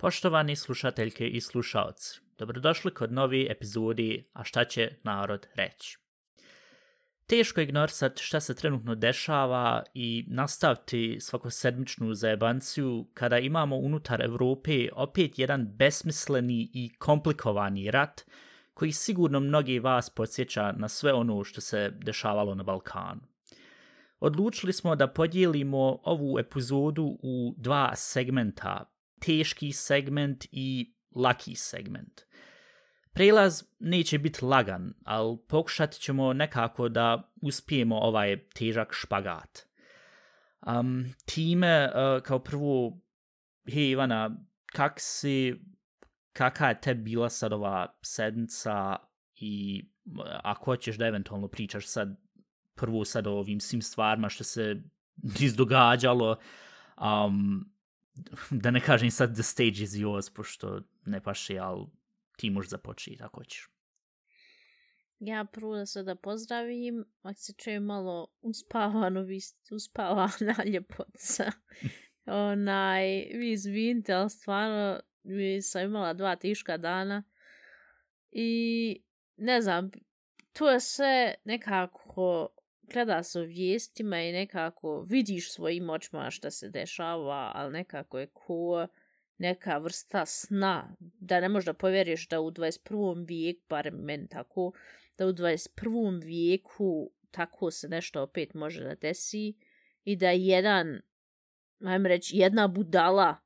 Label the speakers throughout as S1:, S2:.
S1: Poštovani slušateljke i slušalci, dobrodošli kod novi epizodi A šta će narod reći? Teško je ignorisati šta se trenutno dešava i nastaviti svakosedmičnu zajebanciju kada imamo unutar Evrope opet jedan besmisleni i komplikovani rat koji sigurno mnogi vas podsjeća na sve ono što se dešavalo na Balkanu. Odlučili smo da podijelimo ovu epizodu u dva segmenta, teški segment i laki segment. Prelaz neće biti lagan, ali pokušat ćemo nekako da uspijemo ovaj težak špagat. Um, time, uh, kao prvo, hej Ivana, kak si, kaka je te bila sad ova sedmica i ako hoćeš da eventualno pričaš sad prvo sad o ovim svim stvarima što se izdogađalo, um, da ne kažem sad the stage is yours, pošto ne paše, ali ti možeš započeti ako ćeš.
S2: Ja prvo da se da pozdravim, ako se čuje malo uspavano, vi ste uspavana ljepotca. Onaj, vi izvinite, ali stvarno vi sam imala dva tiška dana i ne znam, to je sve nekako gleda se u vijestima i nekako vidiš svojim očima šta se dešava, ali nekako je ko neka vrsta sna, da ne možda povjeriš da u 21. vijeku, bar meni tako, da u 21. vijeku tako se nešto opet može da desi i da jedan, ajmo reći, jedna budala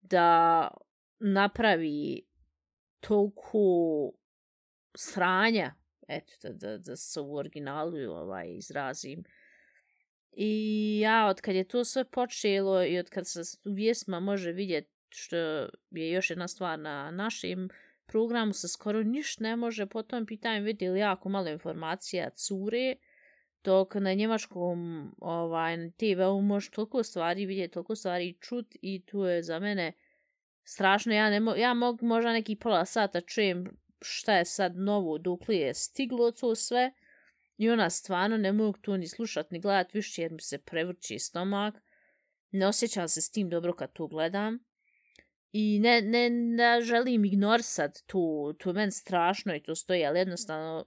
S2: da napravi toliko sranja eto, da, da, da se u originalu ovaj, izrazim. I ja, od kad je to sve počelo i od kad se u vijesma može vidjeti što je još jedna stvar na našim programu, se skoro ništa ne može po tom pitanju vidjeli jako malo informacija cure, dok na njemačkom ovaj, TV-u može toliko stvari vidjeti, toliko stvari čut i tu je za mene strašno. Ja, ne mo ja mogu možda neki pola sata čujem šta je sad novo, dok li je stiglo to sve. I ona stvarno ne mogu to ni slušat, ni gledat više jer mi se prevrči stomak. Ne osjećam se s tim dobro kad to gledam. I ne, ne, ne želim ignorisat to, to je meni strašno i to stoji, ali jednostavno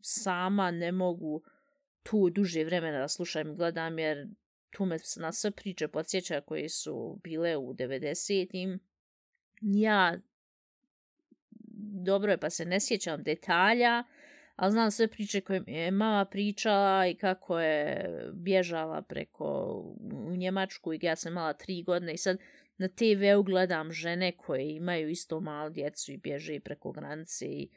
S2: sama ne mogu tu duže vremena da slušam i gledam jer tu me na sve priče podsjeća koje su bile u 90-im. Ja dobro je pa se ne sjećam detalja, ali znam sve priče koje je mama pričala i kako je bježala preko u Njemačku i ja sam mala tri godine i sad na TV-u gledam žene koje imaju isto malo djecu i bježe preko granice i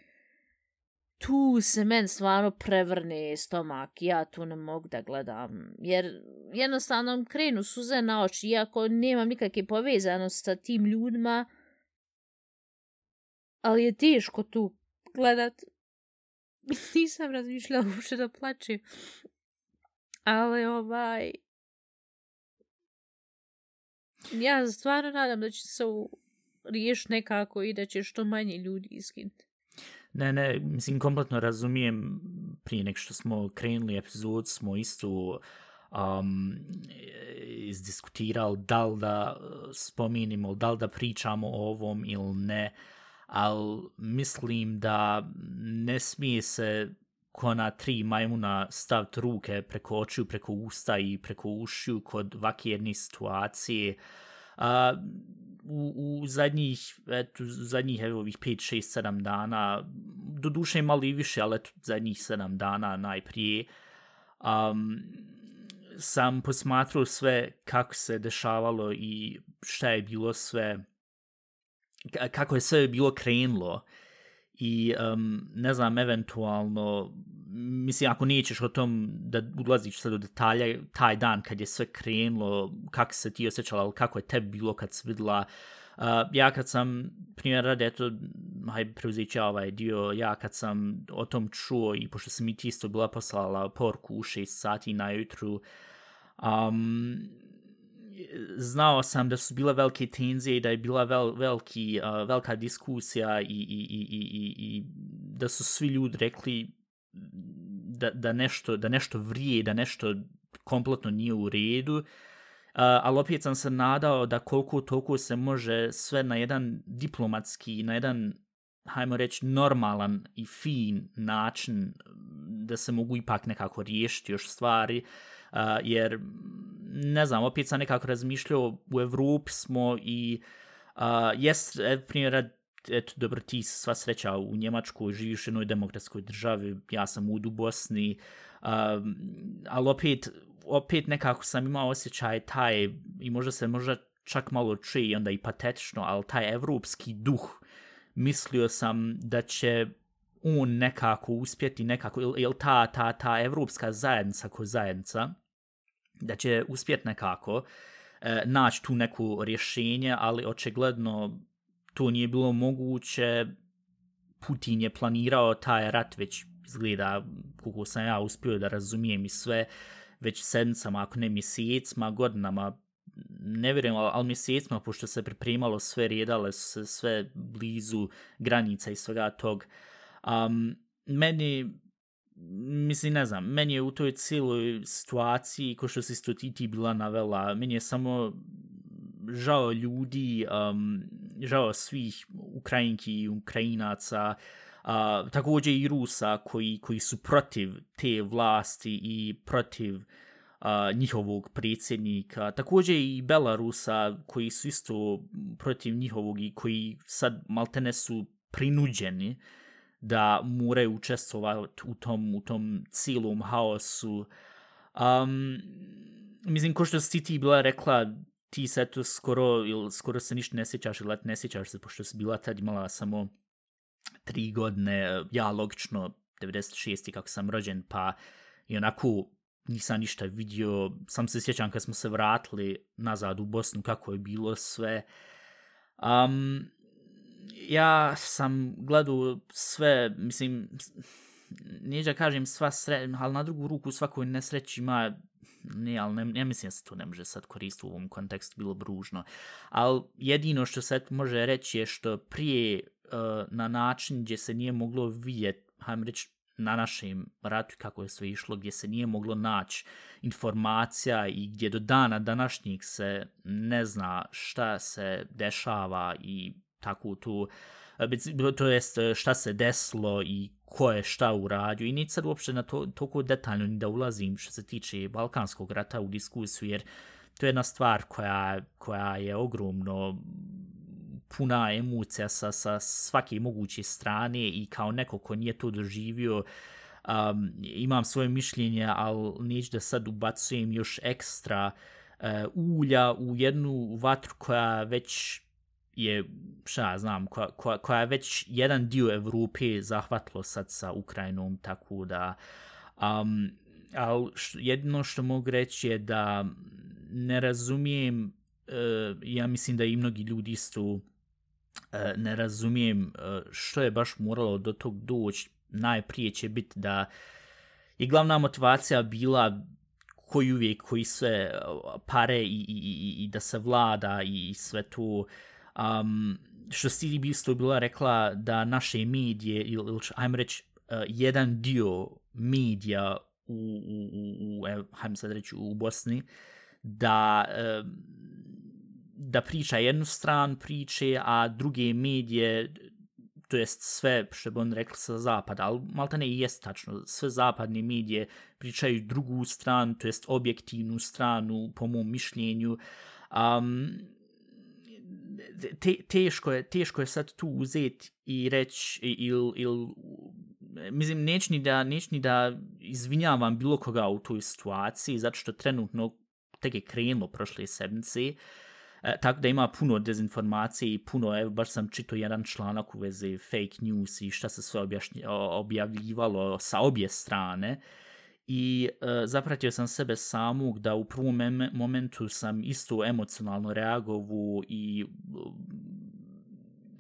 S2: tu se men stvarno prevrne stomak, ja tu ne mogu da gledam, jer jednostavno krenu suze na oči, iako nemam nikakve povezanosti sa tim ljudima, ali je teško tu gledat. Nisam razmišljala uopšte da plačem. Ali ovaj... Ja stvarno nadam da će se riješ nekako i da će što manje ljudi iskinuti.
S1: Ne, ne, mislim, kompletno razumijem prije nek što smo krenuli epizod, smo isto um, izdiskutirali da e, li da spominimo, da li da pričamo o ovom ili ne. Uh, ali mislim da ne smije se ko na tri majmuna staviti ruke preko očiju, preko usta i preko ušiju kod vake jedne situacije. A, u, u zadnjih, eto, zadnjih evo, ovih 5, 6, 7 dana, do duše malo i više, ali eto, zadnjih 7 dana najprije, um, sam posmatrao sve kako se dešavalo i šta je bilo sve kako je sve bilo krenulo i um, ne znam, eventualno, mislim, ako nećeš o tom da ulaziš sad u detalje, taj dan kad je sve krenulo, kako se ti osjećala, ali kako je tebi bilo kad si vidjela, uh, ja kad sam, primjer radi, eto, hajde preuzeti ovaj dio, ja kad sam o tom čuo i pošto sam mi ti isto bila poslala porku u 6 sati na jutru, um, znao sam da su bile velike tenzije i da je bila vel, veliki, uh, velika diskusija i, i, i, i, i, i da su svi ljudi rekli da, da, nešto, da nešto vrije, da nešto kompletno nije u redu. ali opet sam se nadao da koliko toliko se može sve na jedan diplomatski, na jedan hajmo reći, normalan i fin način da se mogu ipak nekako riješiti još stvari, uh, jer, ne znam, opet sam nekako razmišljao, u Evropi smo i, uh, jes, e, primjera, eto, dobro, ti sva sreća u Njemačkoj, živiš u jednoj demokratskoj državi, ja sam u Bosni, uh, ali opet, opet nekako sam imao osjećaj taj, i možda se možda čak malo čuje i onda i patetično, ali taj evropski duh, mislio sam da će on nekako uspjeti, nekako, ili ta, ta, ta evropska zajednica ko zajednica, da će uspjet nekako e, naći tu neku rješenje, ali očigledno to nije bilo moguće. Putin je planirao taj rat već izgleda, kako sam ja uspio da razumijem i sve, već sedmicama, ako ne mjesecima, godinama, ne vjerujem, ali mjesecima, pošto se pripremalo sve, redale se sve blizu granica i svega tog. Um, meni, mislim, ne znam, meni je u toj cijeloj situaciji, ko što si to ti ti bila navela, meni je samo žao ljudi, um, žao svih Ukrajinki i Ukrajinaca, uh, također i Rusa koji, koji su protiv te vlasti i protiv uh, njihovog predsjednika, također i Belarusa koji su isto protiv njihovog i koji sad maltene su prinuđeni da moraju učestvovati u tom, u tom cijelom haosu. Um, mislim, ko što si ti bila rekla, ti se to skoro, ili skoro se ništa ne sjećaš ili ne sjećaš se, pošto si bila tad imala samo tri godine, ja logično, 96. kako sam rođen, pa i onako nisam ništa vidio, sam se sjećam kad smo se vratili nazad u Bosnu, kako je bilo sve. Um, ja sam gledao sve, mislim, nije da kažem sva sre, ali na drugu ruku svakoj nesreći ima, ne, ali ne, ne mislim da se to ne može sad koristiti u ovom kontekstu, bilo bružno. Ali jedino što se može reći je što prije uh, na način gdje se nije moglo vidjeti, hajdem reći, na našem ratu kako je sve išlo, gdje se nije moglo naći informacija i gdje do dana današnjih se ne zna šta se dešava i takvu tu, e, to jest e, šta se desilo i ko je šta uradio. I nije sad uopšte na to toliko detaljno ni da ulazim što se tiče Balkanskog rata u diskusiju, jer to je jedna stvar koja, koja je ogromno puna emocija sa, sa svake moguće strane i kao neko ko nije to doživio, um, imam svoje mišljenje, ali neću da sad ubacujem još ekstra uh, ulja u jednu vatru koja već je, šta ja znam, koja, koja, koja je već jedan dio Evrope zahvatilo sad sa Ukrajinom, tako da... Um, ali jedno što mogu reći je da ne razumijem, uh, ja mislim da i mnogi ljudi isto E, ne razumijem e, što je baš moralo do tog doći. Najprije će biti da je glavna motivacija bila koji uvijek, koji sve pare i, i, i, i da se vlada i sve to. Um, što CDB isto bila rekla da naše medije, ili, ili ajmo reći, uh, jedan dio medija u, u, u, u, ajmo sad reći, u Bosni, da uh, da priča jednu stran priče, a druge medije, to jest sve, što bi on rekli sa zapada, ali malta ne i jest tačno, sve zapadne medije pričaju drugu stranu, to jest objektivnu stranu, po mom mišljenju. Um, te, teško, je, teško je sad tu uzeti i reći, ili, il, mislim, neć ni, da, neć ni da izvinjavam bilo koga u toj situaciji, zato što trenutno tek je krenulo prošle sedmice, E, tako da ima puno dezinformacije i puno, evo, baš sam čito jedan članak u vezi fake news i šta se sve objašnj, objavljivalo sa obje strane. I e, zapratio sam sebe samog da u prvom momentu sam isto emocionalno reagovu i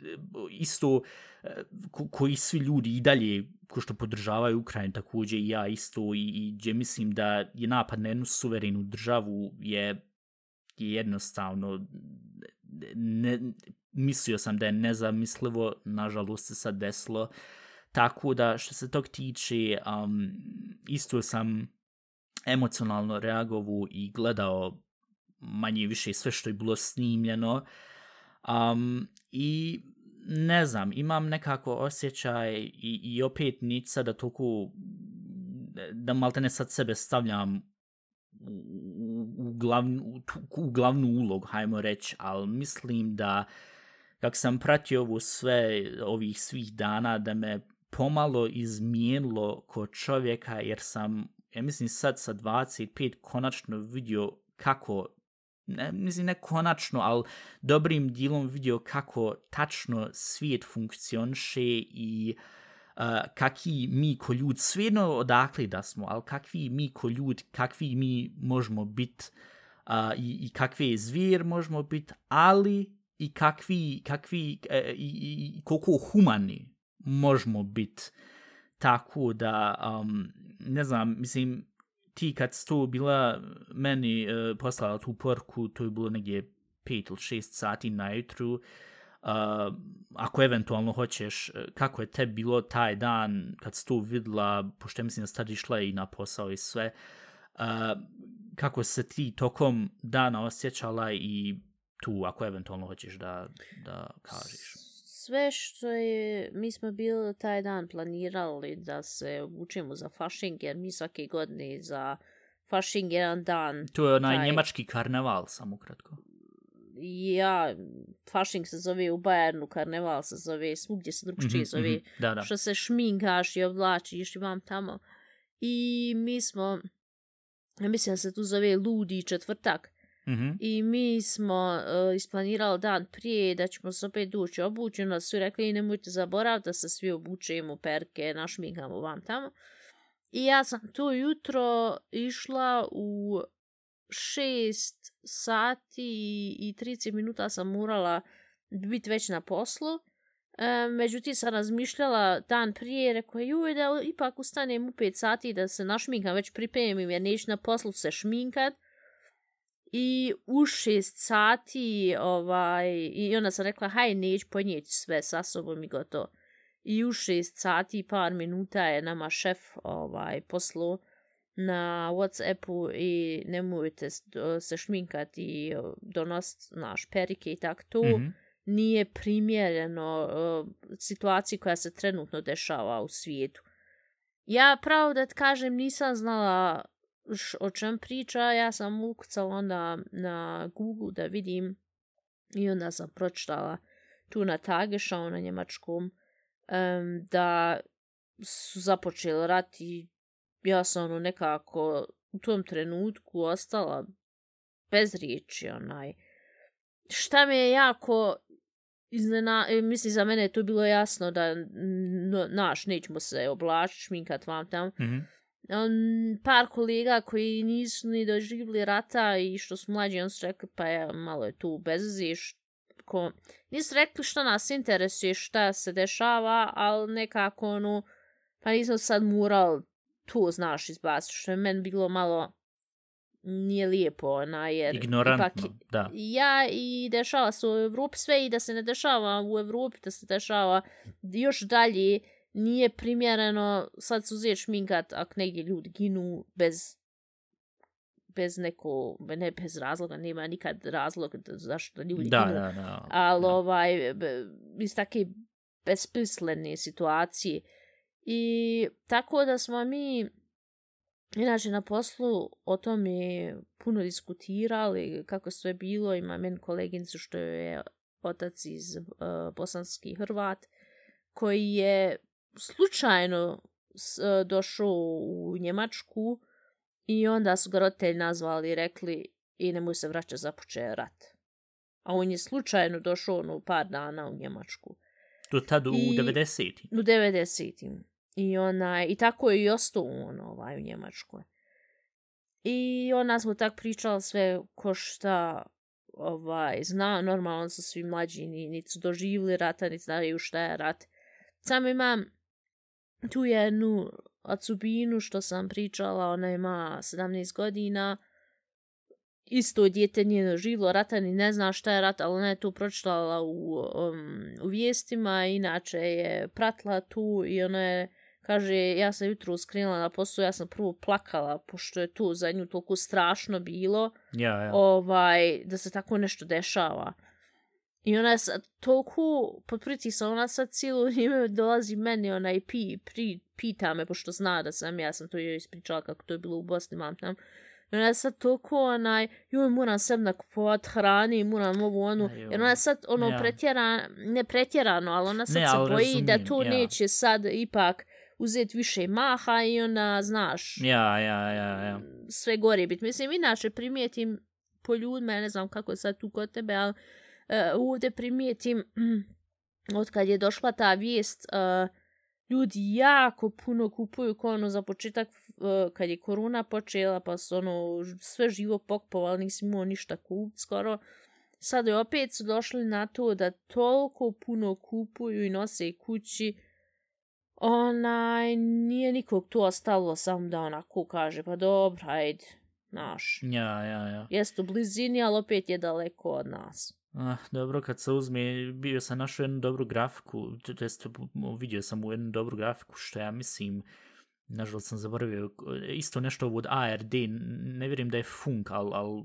S1: e, isto e, ko, koji svi ljudi i dalje ko što podržavaju Ukrajinu također i ja isto i, i gdje mislim da je napad na jednu suverenu državu je je jednostavno ne, mislio sam da je nezamislivo, nažalost se sad desilo. Tako da što se tog tiče, um, isto sam emocionalno reagovu i gledao manje više sve što je bilo snimljeno. Um, I ne znam, imam nekako osjećaj i, i opet niti sada toliko da malte ne sad sebe stavljam u, u, glavnu, u, u glavnu ulogu, hajmo reći, ali mislim da kak sam pratio ovo sve ovih svih dana, da me pomalo izmijenilo ko čovjeka, jer sam, ja mislim sad sa 25 konačno vidio kako ne, mislim ne konačno, ali dobrim dijelom vidio kako tačno svijet funkcioniše i uh, kakvi mi ko ljud, svejedno odakle da smo, ali kakvi mi ko ljud, kakvi mi možemo biti uh, i, i kakve zvir možemo biti, ali i kakvi, kakvi uh, i, i, i koliko humani možemo biti. Tako da, um, ne znam, mislim, ti kad si tu bila meni uh, poslala tu porku, to je bilo negdje 5 ili 6 sati na jutru, uh, eh, ako eventualno hoćeš, eh, kako je te bilo taj dan kad si tu vidla, pošto mislim da si tad išla i na posao i sve, uh, kako se ti tokom dana osjećala i tu, ako eventualno hoćeš da, da kažeš
S2: sve što je, mi smo bili taj dan planirali da se učimo za fašing, jer mi svake godine za fašing jedan dan...
S1: To je onaj taj... njemački karneval, samo kratko.
S2: Ja, fašing se zove u Bajernu, karneval se zove, svugdje se drugčije mm -hmm, zove. Mm -hmm, da, da. Što se šminkaš i oblačiš i vam tamo. I mi smo, ja mislim da se tu zove Ludi četvrtak. Mm -hmm. I mi smo uh, isplanirali dan prije da ćemo se opet dući obući. Onda su rekli nemojte zaboraviti da se svi obučemo perke, našmigamo vam tamo. I ja sam to jutro išla u 6 sati i 30 minuta sam morala biti već na poslu. E, međutim sam razmišljala dan prije, rekao je da ipak ustanem u 5 sati da se našminkam, već pripremim jer neću na poslu se šminkat. I u šest sati, ovaj, i onda sam rekla, haj, neću ponijeti sve sa sobom i gotovo. I u šest sati par minuta je nama šef ovaj, poslu na Whatsappu i nemojte se šminkati i donositi naš perike i tako to. Mm -hmm. Nije primjereno uh, situaciji koja se trenutno dešava u svijetu. Ja pravo da kažem nisam znala o čem priča, ja sam ukucala onda na Google da vidim i onda sam pročitala tu na Tagesschau na ono njemačkom um, da su započeli rat i ja sam ono nekako u tom trenutku ostala bez riječi onaj. Šta me je jako iznena, e, mislim za mene je to bilo jasno da no, naš nećemo se oblačiti, šminkat vam tam. Mm -hmm on, par kolega koji nisu ni doživili rata i što su mlađi, on su rekli pa je malo je tu bezzi, ko... nisu rekli što nas interesuje, šta se dešava, ali nekako ono, pa nisam sad mural tu, znaš, izbaciti, što je meni bilo malo nije lijepo, ona, jer...
S1: Ignorantno, ipak, da.
S2: Ja, i dešava se u Evropi sve i da se ne dešava u Evropi, da se dešava još dalje, nije primjereno sad su uzeti šminkat ako negdje ljudi ginu bez bez neko, ne bez razloga, nema nikad razloga zašto ljudi
S1: da,
S2: ginu.
S1: Da, da,
S2: Ali
S1: da.
S2: ovaj, iz take besmislene situacije. I tako da smo mi, inače na poslu o tome puno diskutirali, kako sve bilo, ima meni koleginicu što je otac iz uh, bosanski Hrvat, koji je slučajno s, uh, došao u Njemačku i onda su ga roditelji nazvali i rekli i nemoj se vraćati započeo rat. A on je slučajno došao ono par dana u Njemačku.
S1: To tad u 90.
S2: U 90. I, ona, I tako je i ostao on ovaj, u Njemačkoj. I ona smo tak pričali sve ko šta ovaj, zna, normalno su svi mlađi, niti su doživili rata, niti znaju šta je rat. Samo imam tu jednu Atsubinu što sam pričala, ona ima 17 godina, isto djete njeno živlo rata, ni ne zna šta je rat, ali ona je tu pročitala u, um, u vijestima, inače je pratila tu i ona je Kaže, ja sam jutro skrenula na posao, ja sam prvo plakala, pošto je tu za nju toliko strašno bilo,
S1: Ja, ja.
S2: ovaj, da se tako nešto dešava. I ona je sad toliko pod pritisom, ona sad cijelo vrijeme dolazi meni, ona i pi, pri, pita me, pošto zna da sam, ja sam to joj ispričala kako to je bilo u Bosni, mam tam. I ona je sad toliko, onaj, joj, moram sebi nakupovat hrani, moram ovu onu, jer ona je sad, ono,
S1: ja.
S2: pretjera, ne pretjerano, ali ona sad
S1: Ne,
S2: se boji da
S1: razumijem,
S2: to
S1: ja.
S2: neće sad ipak uzeti više maha i ona, znaš,
S1: Ja, ja, ja, ja.
S2: sve gore biti. Mislim, inače primijetim po ljudima, ja ne znam kako je sad tu kod tebe, ali uh, ovdje primijetim, mm, od kad je došla ta vijest, uh, ljudi jako puno kupuju ko ono za početak uh, kad je korona počela pa su ono sve živo pokpovali, nisi imao ništa kupit skoro. Sad je opet su došli na to da toliko puno kupuju i nose kući onaj, nije nikog tu ostalo samo da onako kaže, pa dobro, ajde, naš.
S1: Ja, ja, ja.
S2: Jest u blizini, ali opet je daleko od nas.
S1: Ah, dobro, kad se uzme, bio sam našao jednu dobru grafiku, to jest vidio sam u jednu dobru grafiku, što ja mislim, nažalost sam zaboravio, isto nešto od ARD, ne vjerujem da je funk, ali al,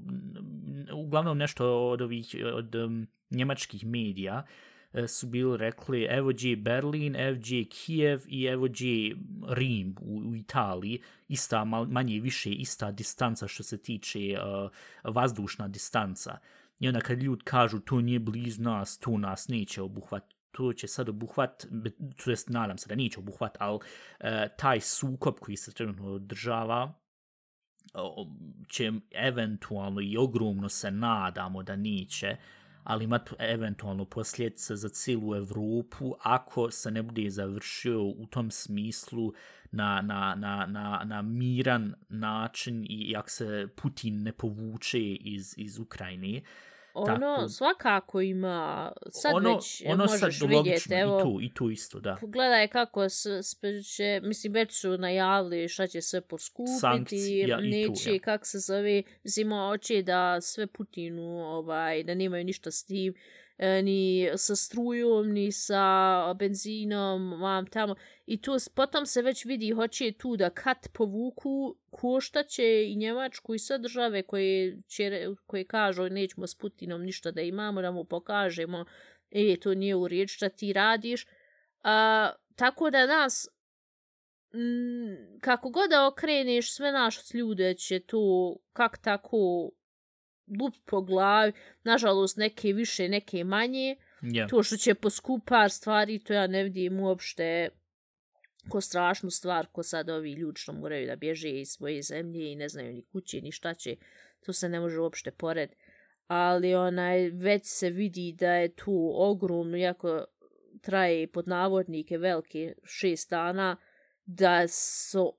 S1: uglavnom nešto od ovih, od um, njemačkih medija, e, su bili rekli evo gdje je Berlin, evo gdje je Kijev i evo gdje je Rim u, u Italiji, ista, mal, manje više ista distanca što se tiče uh, vazdušna distanca. I onda kad ljudi kažu to nije bliz nas, to nas neće obuhvat, to će sad obuhvat, to jest nadam se da neće obuhvat, ali e, taj sukob koji se trenutno održava, će eventualno i ogromno se nadamo da neće, ali imat eventualno posljedice za cijelu Evropu ako se ne bude završio u tom smislu na, na, na, na, na miran način i, ako se Putin ne povuče iz, iz Ukrajine.
S2: Ono
S1: Tako.
S2: svakako ima, sad
S1: ono,
S2: već
S1: ono
S2: možeš
S1: sad
S2: vidjeti, evo,
S1: i tu, i tu isto, da.
S2: Pogledaj kako se, će, mislim, već su najavili šta će sve poskupiti,
S1: Sankcija i tu,
S2: neće,
S1: ja.
S2: kak se zove, mislim, hoće da sve Putinu, ovaj, da nemaju ništa s tim, E, ni sa strujom, ni sa benzinom, vam tamo. I to potom se već vidi, hoće tu da kat povuku, koštaće i Njemačku i sve države koje, će, koje kažu nećemo s Putinom ništa da imamo, da mu pokažemo, e, to nije u riječ šta ti radiš. A, tako da nas, m, kako god da okreneš, sve naš ljude će to kak tako lup po glavi, nažalost neke više, neke manje,
S1: Ja.
S2: to što će poskupar stvari, to ja ne vidim uopšte ko strašnu stvar, ko sad ovi ljudi što moraju da bježe iz svoje zemlje i ne znaju ni kuće, ni šta će, to se ne može uopšte pored. Ali onaj, već se vidi da je tu ogromno, iako traje pod navodnike velike šest dana, da su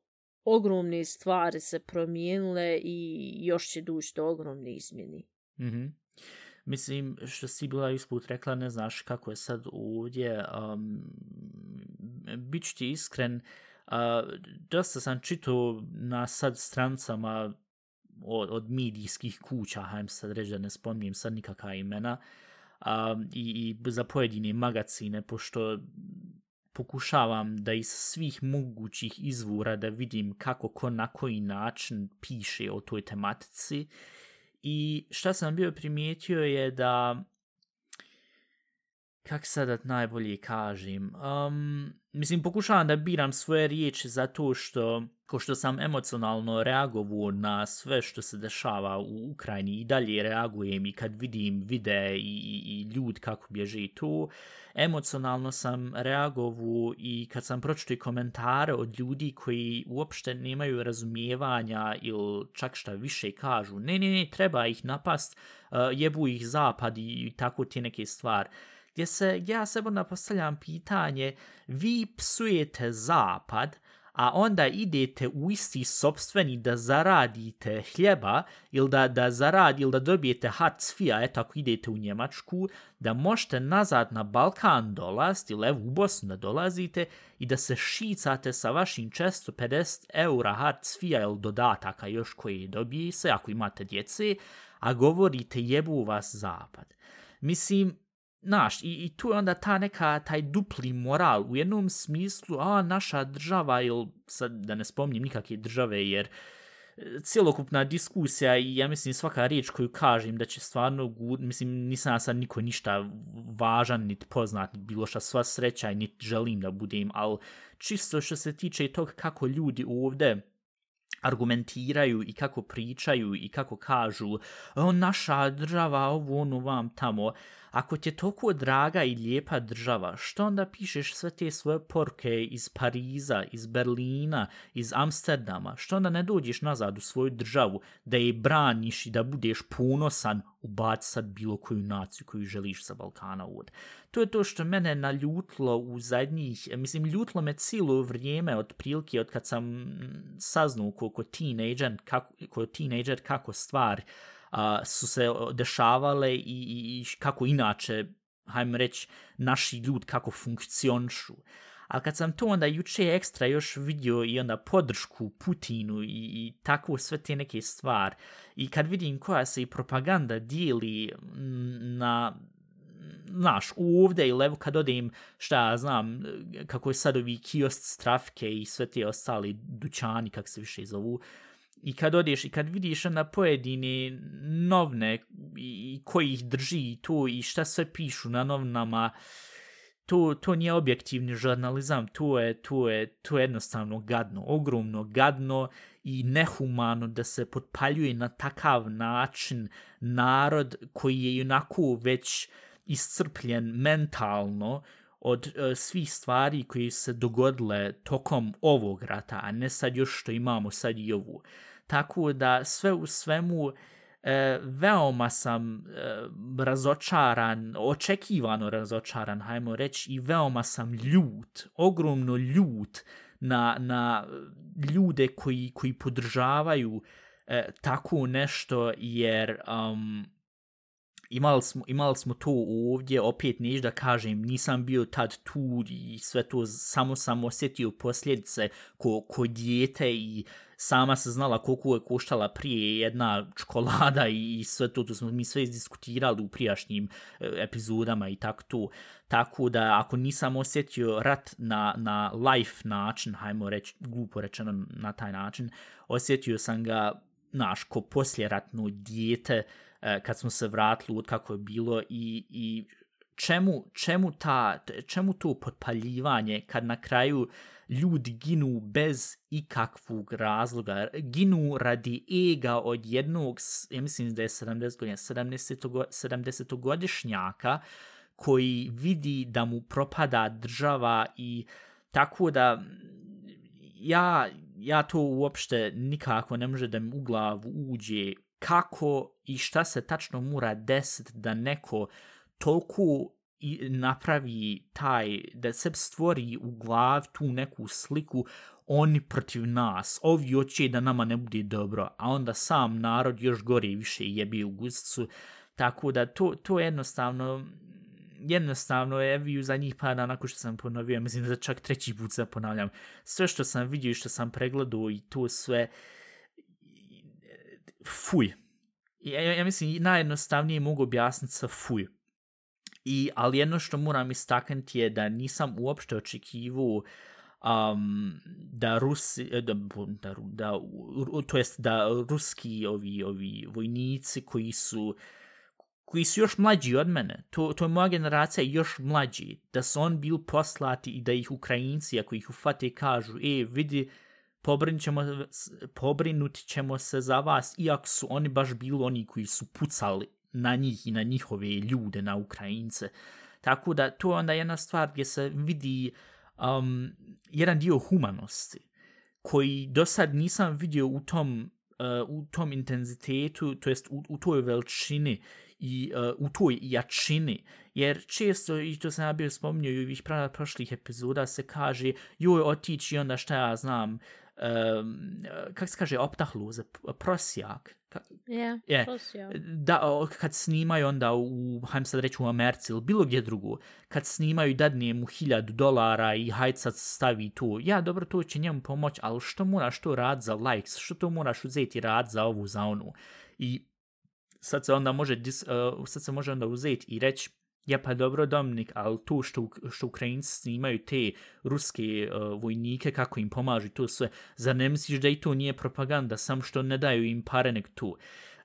S2: ogromne stvari se promijenile i još će dući do ogromne izmjeni.
S1: Mhm. Mislim, što si bila isput rekla, ne znaš kako je sad ovdje. Um, Biću ti iskren, uh, dosta sam čitao na sad strancama od, od medijskih kuća, hajdem sad reći da ne spominjem sad nikakva imena, um, i, i za pojedine magazine, pošto pokušavam da iz svih mogućih izvora da vidim kako ko na koji način piše o toj tematici. I šta sam bio primijetio je da kak sada najbolje kažem, um, mislim pokušavam da biram svoje riječi zato što ko što sam emocionalno reagovao na sve što se dešava u Ukrajini. I dalje reagujem i kad vidim vide i, i, i ljud kako bježe tu, emocionalno sam reagovao i kad sam pročito komentare od ljudi koji uopšte nemaju razumijevanja ili čak šta više kažu, ne, ne, ne, treba ih napast, uh, jebu ih zapad i, i tako te neke stvari gdje se ja sebe onda postavljam pitanje, vi psujete zapad, a onda idete u isti sobstveni da zaradite hljeba ili da, da zaradi ili da dobijete hat fija, eto ako idete u Njemačku, da možete nazad na Balkan dolaziti ili evo u Bosnu da dolazite i da se šicate sa vašim 450 eura hat fija ili dodataka još koje dobije se ako imate djece, a govorite jebu vas zapad. Mislim, Naš, i, i tu je onda ta neka, taj dupli moral u jednom smislu, a naša država, ili sad da ne spomnim nikakve države, jer e, cijelokupna diskusija i ja mislim svaka riječ koju kažem da će stvarno, mislim nisam sad niko ništa važan, niti poznat, bilo šta sva sreća i niti želim da budem, ali čisto što se tiče i tog kako ljudi ovde argumentiraju i kako pričaju i kako kažu o, naša država, ovo ono vam tamo, ako ti je toliko draga i lijepa država, što onda pišeš sve te svoje porke iz Pariza, iz Berlina, iz Amsterdama, što onda ne dođeš nazad u svoju državu da je braniš i da budeš ponosan ubaci sad bilo koju naciju koju želiš sa Balkana od. To je to što mene naljutlo u zadnjih, mislim, ljutlo me cijelo vrijeme od prilike od kad sam mm, saznao koliko teenager, kako, kako, teenager, kako stvar a, su se dešavale i, i, i kako inače, hajmo reći, naši ljud kako funkcionšu. Ali kad sam to onda juče ekstra još vidio i onda podršku Putinu i, i tako sve te neke stvari i kad vidim koja se i propaganda dijeli mm, na znaš, ovdje i levo kad odem, šta ja znam, kako je sad ovi kiosk strafke i sve te ostali dućani, kak se više zovu, i kad odeš i kad vidiš na pojedine novne i koji ih drži to i šta sve pišu na novnama, to, to nije objektivni žurnalizam, to je, to, je, to je jednostavno gadno, ogromno gadno i nehumano da se potpaljuje na takav način narod koji je onako već iscrpljen mentalno od e, svih stvari koji se dogodile tokom ovog rata, a ne sad još što imamo sad i ovu. Tako da sve u svemu e, veoma sam e, razočaran, očekivano razočaran, hajmo reći, i veoma sam ljut, ogromno ljut na, na ljude koji, koji podržavaju e, tako nešto, jer um, imali, smo, imali smo to ovdje, opet neću da kažem, nisam bio tad tu i sve to, samo sam osjetio posljedice ko, ko dijete i sama se znala koliko je koštala prije jedna čokolada i sve to, to smo mi sve izdiskutirali u prijašnjim e, epizodama i tako to. Tako da ako nisam osjetio rat na, na life način, hajmo reći, glupo rečeno na taj način, osjetio sam ga, naš, ko posljeratno dijete, e, kad smo se vratili od kako je bilo i, i čemu, čemu, ta, čemu to potpaljivanje kad na kraju ljudi ginu bez ikakvog razloga, ginu radi ega od jednog, ja mislim da je 70 godina, 70, godišnjaka koji vidi da mu propada država i tako da ja, ja to uopšte nikako ne može da mi u glavu uđe kako i šta se tačno mora desiti da neko toliko i napravi taj, da se stvori u glav tu neku sliku oni protiv nas, ovi hoće da nama ne bude dobro, a onda sam narod još gore i više jebi u guzicu, tako da to, to je jednostavno, jednostavno je view za njih pada dana što sam ponovio, mislim da čak treći put se ponavljam, sve što sam vidio i što sam pregledao i to sve, fuj. Ja, ja mislim, najjednostavnije mogu objasniti sa fuj. I, ali jedno što moram istaknuti je da nisam uopšte očekivu um, da Rusi, e, da, da, da, to jest da ruski ovi, ovi vojnici koji su koji su još mlađi od mene, to, to je moja generacija još mlađi, da su on bil poslati i da ih Ukrajinci, ako ih ufate, kažu, e, vidi, pobrinut ćemo, pobrinut ćemo se za vas, iako su oni baš bili oni koji su pucali na njih i na njihove ljude, na Ukrajince. Tako da to je onda jedna stvar gdje se vidi um, jedan dio humanosti koji do sad nisam vidio u tom, uh, u tom intenzitetu, to jest u, u toj veličini i uh, u toj jačini. Jer često, i to sam ja bio spominio i u ovih prošlih epizoda, se kaže joj otići onda šta ja znam, um, kako se kaže, optahluze, prosjak.
S2: Yeah, yeah. prosjak.
S1: Da, kad snimaju onda u, hajmo sad reći u Americi ili bilo gdje drugo, kad snimaju dadne mu hiljadu dolara i hajcac stavi to, ja dobro, to će njemu pomoć, ali što moraš to rad za likes, što to moraš uzeti rad za ovu, za onu. I sad se onda može, dis, uh, sad se može onda uzeti i reći, Ja pa dobro, Dominik, ali to što, što Ukrajinci imaju te ruske uh, vojnike, kako im pomažu to sve, zar ne misliš da i to nije propaganda, sam što ne daju im pare nek tu? Uh,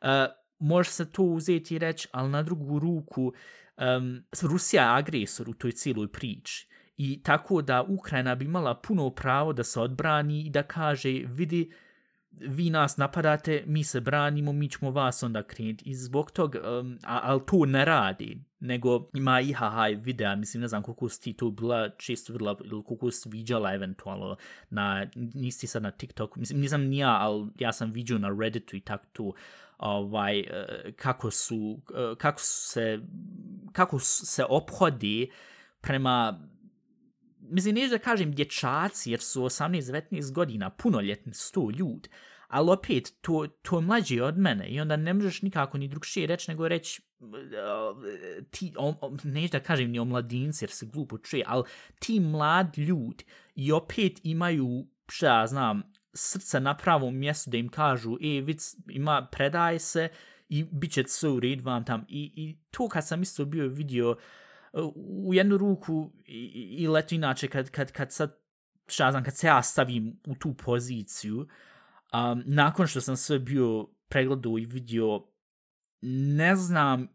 S1: eh, može se to uzeti i reći, ali na drugu ruku, um, Rusija je agresor u toj cijeloj priči. I tako da Ukrajina bi imala puno pravo da se odbrani i da kaže, vidi, vi nas napadate, mi se branimo, mi ćemo vas onda krenuti. I zbog tog, um, ali to ne radi, nego ima i haha videa, mislim, ne znam koliko si ti to bila često videla, ili koliko si vidjela eventualno, na, nisi sad na TikToku, mislim, nisam nija, ali ja sam vidio na Redditu i tako to, ovaj, e, kako su, e, kako se, kako se ophodi prema mislim, neću da kažem dječaci, jer su 18-19 godina punoljetni sto ljud, ali opet, to, to je mlađi od mene i onda ne možeš nikako ni drugšije reći nego reći eh, ti, o, o, neću da kažem ni o mladinci jer se glupo čuje, ali ti mlad ljudi i opet imaju, šta ja znam, srce na pravom mjestu da im kažu, e, vic, ima, predaj se i bit će sve u red vam tam. I, I to kad sam isto bio vidio, uh, u jednu ruku i, i leto inače kad, kad, kad sad šta znam, kad se ja stavim u tu poziciju um, nakon što sam sve bio pregledao i vidio ne znam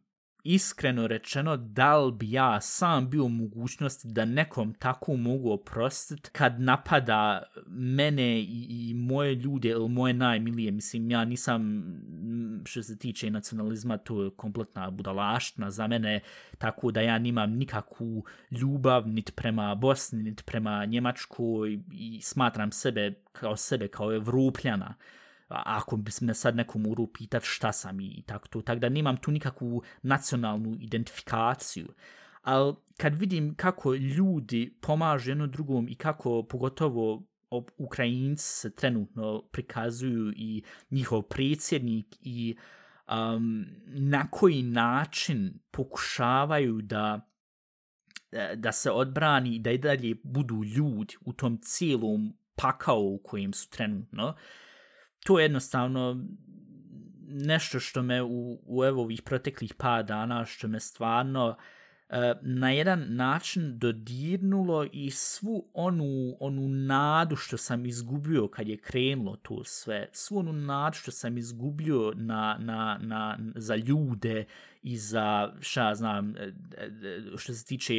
S1: iskreno rečeno, da li bi ja sam bio u mogućnosti da nekom tako mogu oprostiti kad napada mene i, i moje ljude ili moje najmilije. Mislim, ja nisam, što se tiče nacionalizma, to je kompletna budalaštna za mene, tako da ja nimam nikakvu ljubav niti prema Bosni, niti prema Njemačkoj i smatram sebe kao sebe, kao Evropljana ako bi me sad nekom uru pitat šta sam i tako to, tako da nemam tu nikakvu nacionalnu identifikaciju. Ali kad vidim kako ljudi pomažu jedno drugom i kako pogotovo Ukrajinci se trenutno prikazuju i njihov predsjednik i um, na koji način pokušavaju da e, da se odbrani i da i dalje budu ljudi u tom cijelom pakao u kojem su trenutno, uh, to je jednostavno nešto što me u, u evo ovih proteklih pa dana, što me stvarno e, na jedan način dodirnulo i svu onu, onu nadu što sam izgubio kad je krenulo to sve, svu onu nadu što sam izgubio na, na, na, za ljude i za, šta znam, e, e, što se tiče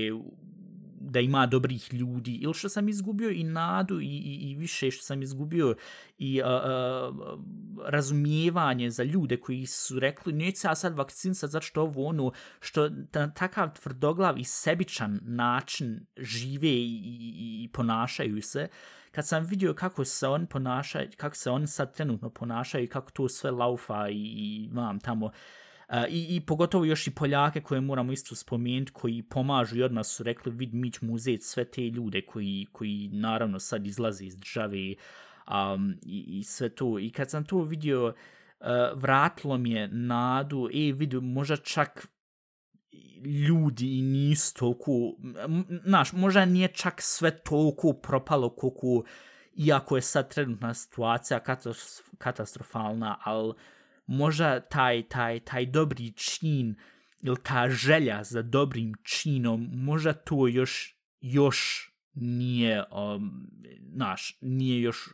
S1: da ima dobrih ljudi ili što sam izgubio i nadu i, i, i više što sam izgubio i uh, uh, razumijevanje za ljude koji su rekli neće se ja sad vakcinisati zato što ovo ono što na takav tvrdoglav i sebičan način žive i, i, i ponašaju se. Kad sam vidio kako se on ponaša kako se on sad trenutno ponašaju kako to sve laufa i, i vam tamo uh, i, I pogotovo još i Poljake koje moramo isto spomenuti, koji pomažu i odmah su rekli vid mi ćemo uzeti sve te ljude koji, koji naravno sad izlaze iz države um, i, i sve to. I kad sam to vidio, uh, vratilo mi je nadu, e, vidu, možda čak ljudi i nisu toliko, znaš, možda nije čak sve toliko propalo koliko, iako je sad trenutna situacija katastrofalna, ali možda taj, taj, taj dobri čin ili ta želja za dobrim činom, možda to još, još nije, um, naš, nije još,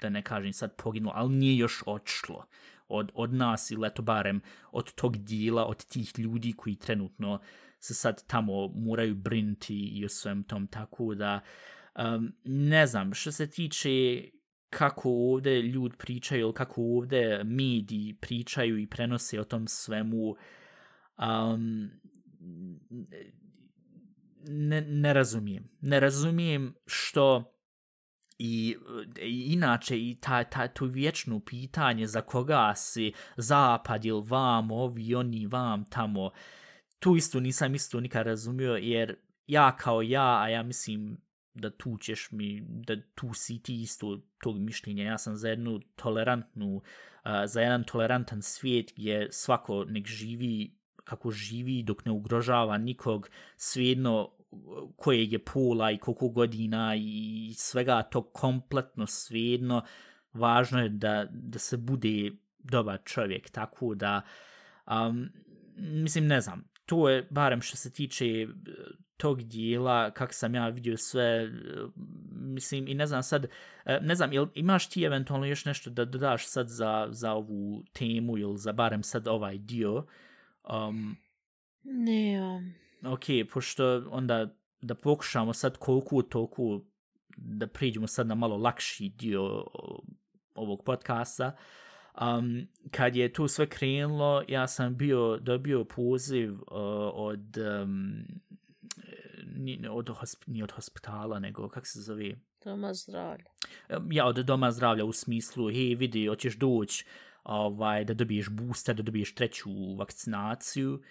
S1: da ne kažem sad poginulo, ali nije još odšlo od, od nas ili eto barem od tog dijela, od tih ljudi koji trenutno se sad tamo moraju brinti i o svem tom tako da um, ne znam, što se tiče kako ovde ljud pričaju ili kako ovde mediji pričaju i prenose o tom svemu um, ne, ne razumijem. Ne razumijem što i, i inače i ta, ta, to vječno pitanje za koga si zapad ili vam, ovi, oni, vam, tamo, tu isto nisam isto nikad razumio jer ja kao ja, a ja mislim da tu ćeš mi, da tu si ti isto tog mišljenja. Ja sam za jednu tolerantnu, uh, za jedan tolerantan svijet gdje svako nek živi kako živi dok ne ugrožava nikog, svejedno koje je pola i koliko godina i svega to kompletno svejedno, važno je da, da se bude dobar čovjek, tako da, um, mislim, ne znam, to je, barem što se tiče tog dijela, kak sam ja vidio sve, e, mislim, i ne znam sad, e, ne znam, jel imaš ti eventualno još nešto da dodaš sad za, za ovu temu ili za barem sad ovaj dio? Um,
S2: ne.
S1: Ok, pošto onda da pokušamo sad koliko toliko da priđemo sad na malo lakši dio ovog podcasta. Um, kad je tu sve krenulo, ja sam bio dobio poziv uh, od um, ni, od, hosp, ni od hospitala, nego kak se zove?
S2: Doma zdravlja.
S1: Ja, od doma zdravlja u smislu, hej, vidi, hoćeš doći ovaj, da dobiješ booster, da dobiješ treću vakcinaciju.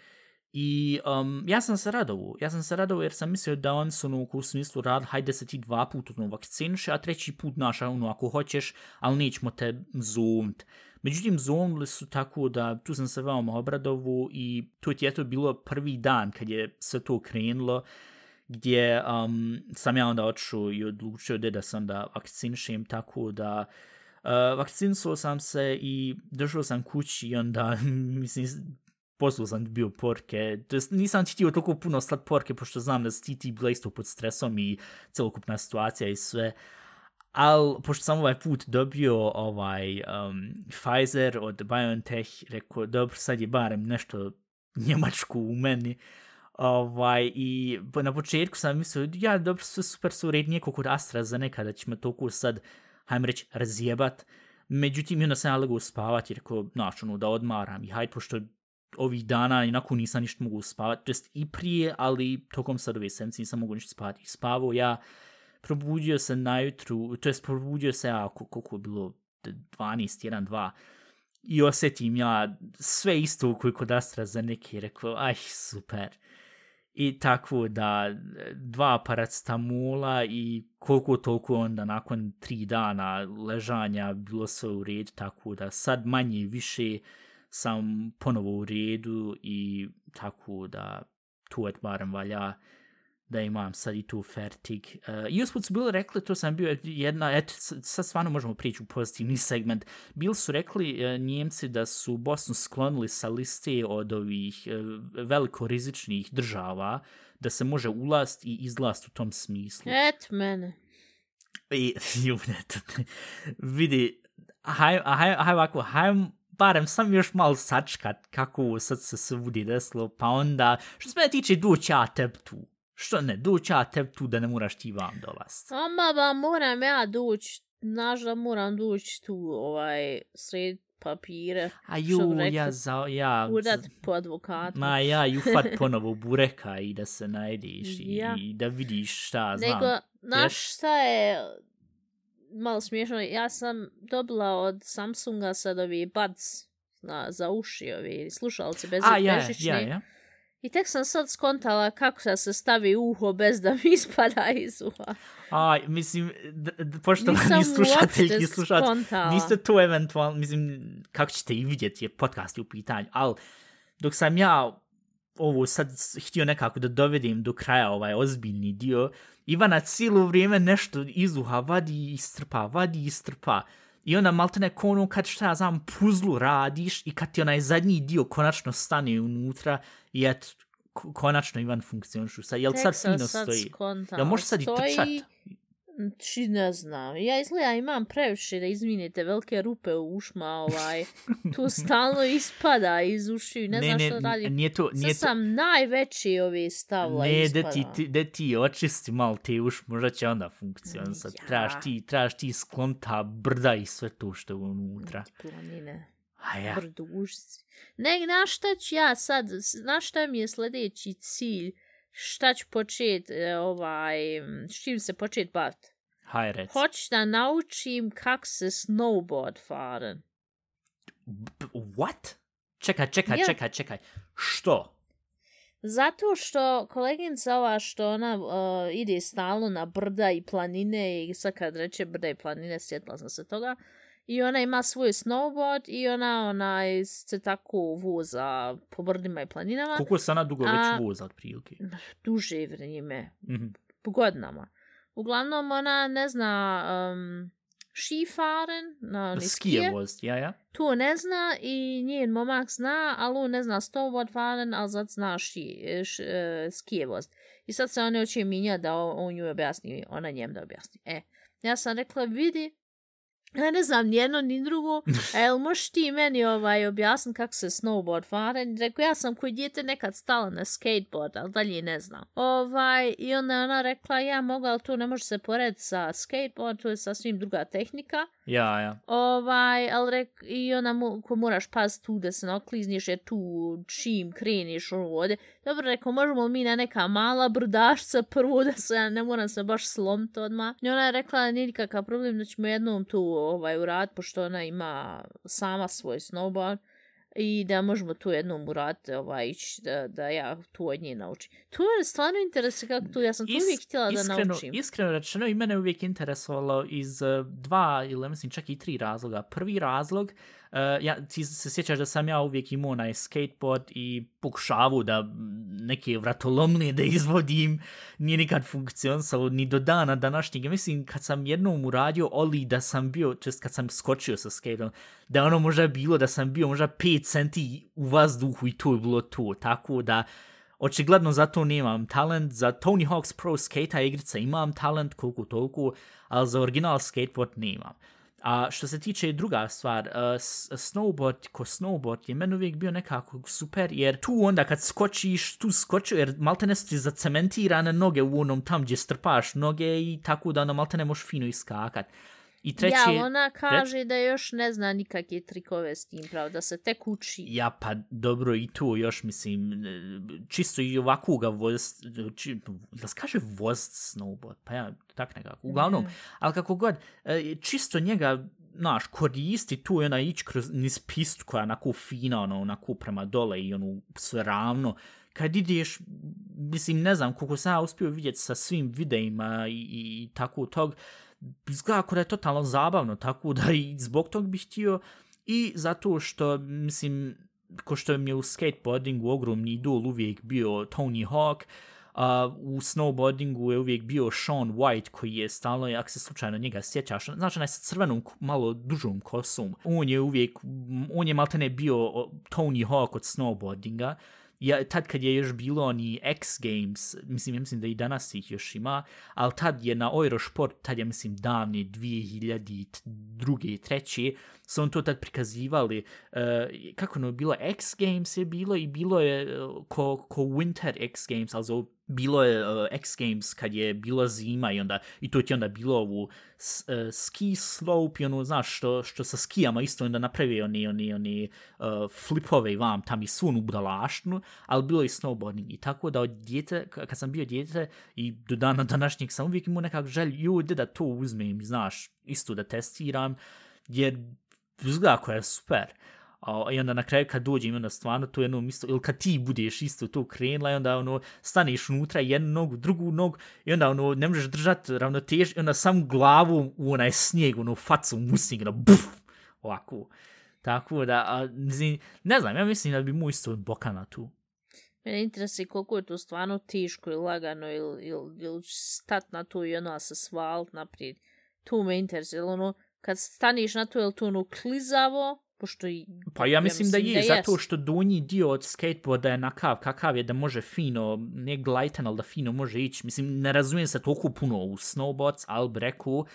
S1: I um, ja sam se radovao, ja sam se radovao jer sam mislio da on su ono u smislu rad, hajde se ti dva puta ono vakciniše, a treći put naša ono ako hoćeš, ali nećemo te zovnit. Međutim, zovnili su tako da tu sam se veoma obradovu i to je to bilo prvi dan kad je sve to krenulo, gdje um, sam ja onda očuo i odlučio da sam da vakcinišem tako da eh, uh, vakcinsuo sam se i došao sam kući i onda, mislim, poslao sam bio porke. To jest, nisam ti htio toliko puno slat porke, pošto znam da si ti, bila isto pod stresom i celokupna situacija i sve. Al, pošto sam ovaj put dobio ovaj um, Pfizer od BioNTech, rekao, dobro, sad je barem nešto njemačko u meni. Ovaj, I na početku sam mislio, ja, dobro, sve super su rednije kod AstraZeneca, da ćemo toliko sad, hajmo reći, razjebat. Međutim, onda sam ja legao spavati, rekao, znaš, ono, da odmaram i hajde, pošto ovih dana inako nisam ništa mogu spavati, to jest i prije, ali tokom sad ove sedmice nisam mogu ništa spavati. Spavao ja, probudio se najutru, to jest probudio se ja, koliko je bilo, 12, 1, 2, i osjetim ja sve isto koji kod Astra za neki rekao, aj super. I tako da dva paracetamula i koliko toliko onda nakon tri dana ležanja bilo sve u redu, tako da sad manje više sam ponovo u redu i tako da tu et barem valja da imam sad i tu fertig. Uh, I usput su bili rekli, to sam bio jedna, eto, sad stvarno možemo prići u pozitivni segment, bili su rekli uh, Njemci da su Bosnu sklonili sa liste od ovih uh, veliko rizičnih država, da se može ulast i izlast u tom smislu.
S2: Et mene.
S1: I, ju, eto, vidi, haj, haj, haj ovako, hajmo barem sam još malo sačkat kako sad se svudi desilo, pa onda, što se me tiče, duć ja teb tu. Što ne, duć ja teb tu da ne moraš ti vam dolast.
S2: Ama ba, moram ja duć, znaš da moram duć tu, ovaj, sred papire.
S1: A ju, ja za, ja...
S2: Udat po advokatu.
S1: Ma ja, ju fat ponovo bureka i da se najdiš ja. i, da vidiš šta, znam.
S2: Nego, znaš šta je, malo smiješno, ja sam dobila od Samsunga sad ovi buds na, za uši, ovi slušalci bez
S1: A, ja, ja, ja.
S2: I tek sam sad skontala kako da se stavi uho bez da mi ispada iz uha.
S1: A, mislim, pošto ni slušatelji niste to eventualno, mislim, kako ćete i vidjeti je podcast u pitanju, ali dok sam ja ovo sad htio nekako da dovedim do kraja ovaj ozbiljni dio, Ivana cijelo vrijeme nešto izuha, vadi i strpa, vadi i strpa. I onda malte neko ono kad šta ja znam puzlu radiš i kad ti onaj zadnji dio konačno stane unutra i et konačno Ivan funkcionišu. Sad, jel sad fino stoji? Jel može sad stoji... i trčat?
S2: Či ne znam. Ja izgleda imam previše da izvinite velike rupe u ušma, ovaj, tu stalno ispada iz ušiju, ne, ne znam što radi.
S1: Nije to, nije
S2: Sad to... sam najveći ovi stavila
S1: ne,
S2: ispada.
S1: Ne, da ti, da ti očisti malo te uš, možda će onda funkcionisati. Ja. Trebaš ti, trebaš ti sklonta brda i sve to što je unutra.
S2: Planine.
S1: A ja.
S2: Brdušci. Ne, znaš šta ću ja sad, znaš šta mi je sljedeći cilj? Šta ću počet, e, ovaj, s čim se počet bavit?
S1: Haj, rec.
S2: Hoću da naučim kak se snowboard faren.
S1: What? Čekaj, čekaj, ja. čekaj, čekaj. Što?
S2: Zato što koleginca ova što ona uh, ide stalno na brda i planine i sad kad reče brda i planine, sjetla sam se toga. Uh, I ona ima svoj snowboard i ona ona se tako voza po brdima i planinama.
S1: Koliko se ona dugo A, već voza od prilike?
S2: Duže vrijeme.
S1: Mm -hmm.
S2: Po godinama. Uglavnom ona ne zna um, Skifaren, na
S1: Skije vozt, ja, ja.
S2: To ne zna i njen momak zna, ali on ne zna snowboardfaren, ali sad zna ši, š, e, skije vozt. I sad se oni hoće minjati da on, on nju objasni, ona njem da objasni. E, ja sam rekla, vidi, ja ne znam ni jedno ni drugo, a jel možeš ti meni ovaj, objasniti kako se snowboard faren? Rekao, ja sam koji djete nekad stala na skateboard, ali dalje ne znam. Ovaj, I onda ona rekla, ja mogu, ali to ne može se porediti sa skateboard, to je sasvim druga tehnika.
S1: Ja, ja.
S2: Ovaj, ali rek, i ona mu, ko moraš pas tu da se naklizniš, jer tu čim kreniš ono vode. Dobro, rekao, možemo mi na neka mala brdašca prvo da se, ja ne moram se baš slomiti odmah. I ona je rekla, nije nikakav problem da ćemo jednom tu ovaj, urad, pošto ona ima sama svoj snowboard i da možemo tu jednom uraditi, ovaj, ići da, da ja tu od nje naučim. To je stvarno interesuje kako tu, ja sam to
S1: Is-
S2: uvijek htjela da
S1: iskreno,
S2: naučim.
S1: Iskreno rečeno i mene uvijek interesovalo iz uh, dva ili mislim čak i tri razloga. Prvi razlog, ja, ti se sjećaš da sam ja uvijek imao onaj skateboard i pokušavu da neke vratolomne da izvodim, nije nikad funkcionisalo ni do dana današnjeg. Mislim, kad sam jednom uradio oli da sam bio, čest kad sam skočio sa skateom, da ono možda bilo da sam bio možda 5 centi u vazduhu i to je bilo to. Tako da, Očigledno za to nemam talent, za Tony Hawk's Pro Skate igrica imam talent koliko toliko, ali za original skateboard nemam. A što se tiče druga stvar, uh, snowboard ko snowboard je meni uvijek bio nekako super, jer tu onda kad skočiš, tu skočio, jer malte ne su ti zacementirane noge u onom tam gdje strpaš noge i tako da onda malte ne možeš fino iskakat. I treći...
S2: ja, ona kaže da još ne zna nikakve trikove s tim, pravo, da se tek uči.
S1: Ja, pa dobro i tu još, mislim, e, čisto i ovako ga voz, či, da se kaže voz snowboard, pa ja, tak nekako, uglavnom, ali kako god, e, čisto njega, znaš, koristi tu i ona ići kroz niz pistu koja je onako fina, ono, onako prema dole i ono sve ravno, kad ideš, mislim, ne znam koliko sam ja uspio vidjeti sa svim videima i, i, i tako tog, izgleda kao da je totalno zabavno, tako da i zbog tog bih htio i zato što, mislim, ko što mi je u skateboardingu ogromni idol uvijek bio Tony Hawk, a u snowboardingu je uvijek bio Sean White koji je stalno, ako se slučajno njega sjećaš, znači onaj sa crvenom, malo dužom kosom, on je uvijek, on je maltene bio Tony Hawk od snowboardinga, ja, tad kad je još bilo oni X Games, mislim, ja mislim da i danas ih još ima, ali tad je na Eurosport, tad je mislim davne 2002. i 3 su on to tad prikazivali, uh, kako ono bilo, X Games je bilo i bilo je uh, ko, ko Winter X Games, ali zove bilo je uh, X Games kad je bila zima i onda i to ti onda bilo ovu uh, ski slope i ono, znaš, što, što sa skijama isto onda napravi oni, oni, oni uh, flipove i vam tam i sun u budalaštinu, ali bilo i snowboarding i tako da od djete, kad sam bio djete i do dana današnjeg sam uvijek imao nekak želj, joj da to uzmem, znaš, isto da testiram, jer izgleda koja je super. A, I onda na kraju kad dođem, onda stvarno to jedno isto, ili kad ti budeš isto to krenula i onda ono, staneš unutra jednu nogu, drugu nogu i onda ono, ne možeš držati ravnotež i onda sam glavu u onaj snijeg, ono, facu musnik, ono, buf, ovako. Tako da, a, ne znam, ja mislim da bi mu isto bokana tu.
S2: Mene interesuje koliko je to stvarno teško i lagano ili, ili, ili stat na to i ono se svalt naprijed. Tu me interesuje. Ono, kad staniš na to, je li to ono klizavo? Pošto i...
S1: Pa ja mislim, da je, zato
S2: jest.
S1: što donji dio od skateboarda je nakav, kakav je da može fino, ne glajtan, ali da fino može ići. Mislim, ne razumijem se toliko puno u snowboards, ali bi rekao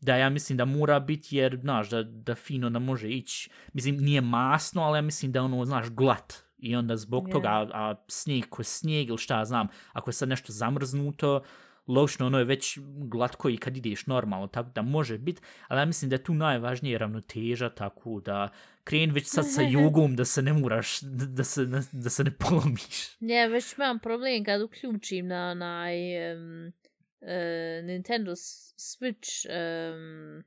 S1: da ja mislim da mora biti, jer, znaš, da, da fino da može ići. Mislim, nije masno, ali ja mislim da ono, znaš, glat. I onda zbog
S2: Je.
S1: toga, a, a snijeg ko je snijeg ili šta ja znam, ako je sad nešto zamrznuto, logično ono je već glatko i kad ideš normalno, tako da može biti, ali ja mislim da je tu najvažnije ravnoteža, tako da kreni već sad sa jogom da se ne moraš, da, se, da, da se ne polomiš.
S2: Ne, već imam problem kad uključim na onaj um, uh, Nintendo S- Switch um,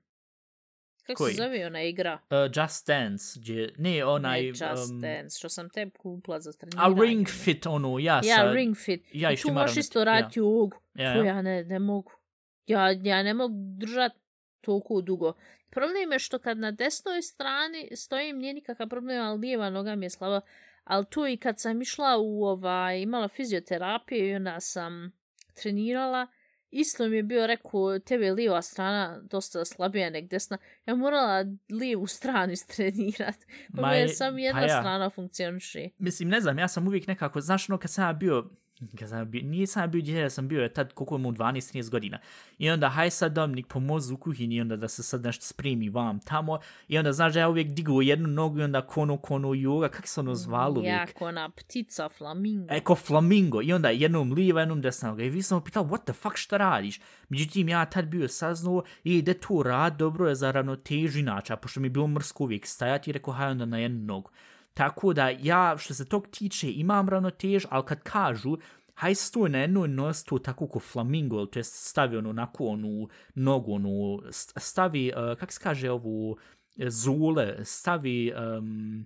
S2: kako
S1: Koji?
S2: se zove ona igra?
S1: Uh, Just Dance, gdje, ne onaj...
S2: ne Just
S1: um,
S2: Dance, što sam te kupila za
S1: A
S2: treniranje.
S1: Ring Fit, ono, ja
S2: Ja,
S1: sa...
S2: Ring Fit.
S1: Ja
S2: I tu možeš isto raditi ja. jogu.
S1: Ja, ja.
S2: ja ne, ne mogu. Ja, ja ne mogu držati toliko dugo. Problem je što kad na desnoj strani stojim, nije nikakav problem, ali lijeva noga mi je slaba. Ali tu i kad sam išla u ovaj, imala fizioterapiju i onda sam trenirala isto mi je bio rekao, tebe je lijeva strana dosta slabija nek desna. Ja morala lijevu stranu istrenirati. Pa
S1: Ma
S2: je sam jedna
S1: pa ja.
S2: strana funkcioniše.
S1: Mislim, ne znam, ja sam uvijek nekako, znaš ono kad sam ja bio, kad sam ja bio, nije sam ja bio djede, ja sam bio je tad koliko mu 12-13 godina. I onda, haj sad Dominik pomozi u kuhinji i onda da se sad nešto spremi vam tamo. I onda, znaš da ja uvijek digu jednu nogu i onda kono, kono, joga, kak se ono zvalo uvijek?
S2: Jako ona ptica, flamingo.
S1: Eko flamingo. I onda jednom lijeva, jednom desna. I vi sam pitao, what the fuck, šta radiš? Međutim, ja tad bio saznao, i ide tu rad, dobro je za ravnotežu inače, pošto mi je bilo mrsko uvijek stajati, i rekao, haj onda na jednu nogu. Tako da ja, što se tog tiče, imam ravnotež, ali kad kažu, haj stoj na jednoj nos to tako ko flamingo, to je stavi ono onako onu nogu, onu, stavi, uh, kak se kaže ovu, eh, zule, stavi, um,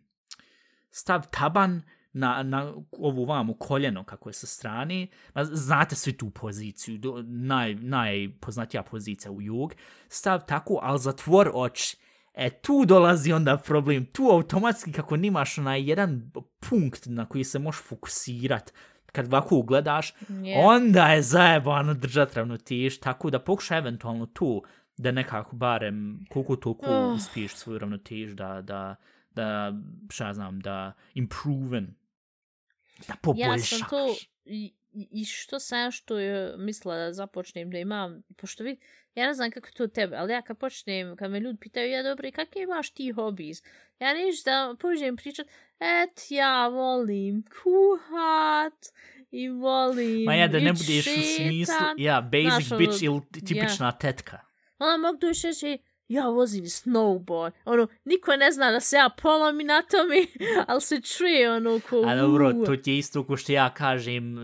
S1: stav taban na, na ovu vamu koljeno kako je sa strane. Ma, znate svi tu poziciju, do, naj, najpoznatija pozicija u jug. Stav tako, ali zatvor oči. E, tu dolazi onda problem. Tu automatski kako nimaš na jedan punkt na koji se možeš fokusirat kad ovako gledaš,
S2: Je.
S1: onda je zajebano držat ravnotež, tako da pokušaj eventualno tu da nekako barem koliko toliko
S2: Oh.
S1: uspiješ svoju ravnotež da, da, da, šta ja znam, da improven, da
S2: Ja
S1: poboljšaš.
S2: sam to, i, što sam ja što je mislila da započnem da imam, pošto vi, ja ne znam kako je to tebe, ali ja kad počnem, kad me ljudi pitaju, ja dobro, i kakve imaš ti hobijs? Ja ništa da pođem pričat, et, ja volim kuhat, i volim
S1: Ma ja, da ne budeš u smislu, ja, basic
S2: Znaš, ono,
S1: bitch ili tipična tetka.
S2: Onda mogu doći reći, ja vozim snowboard. Ono, niko ne zna da se ja polom na tome, ali se čuje ono ko...
S1: A dobro, to ti je isto ko što ja kažem,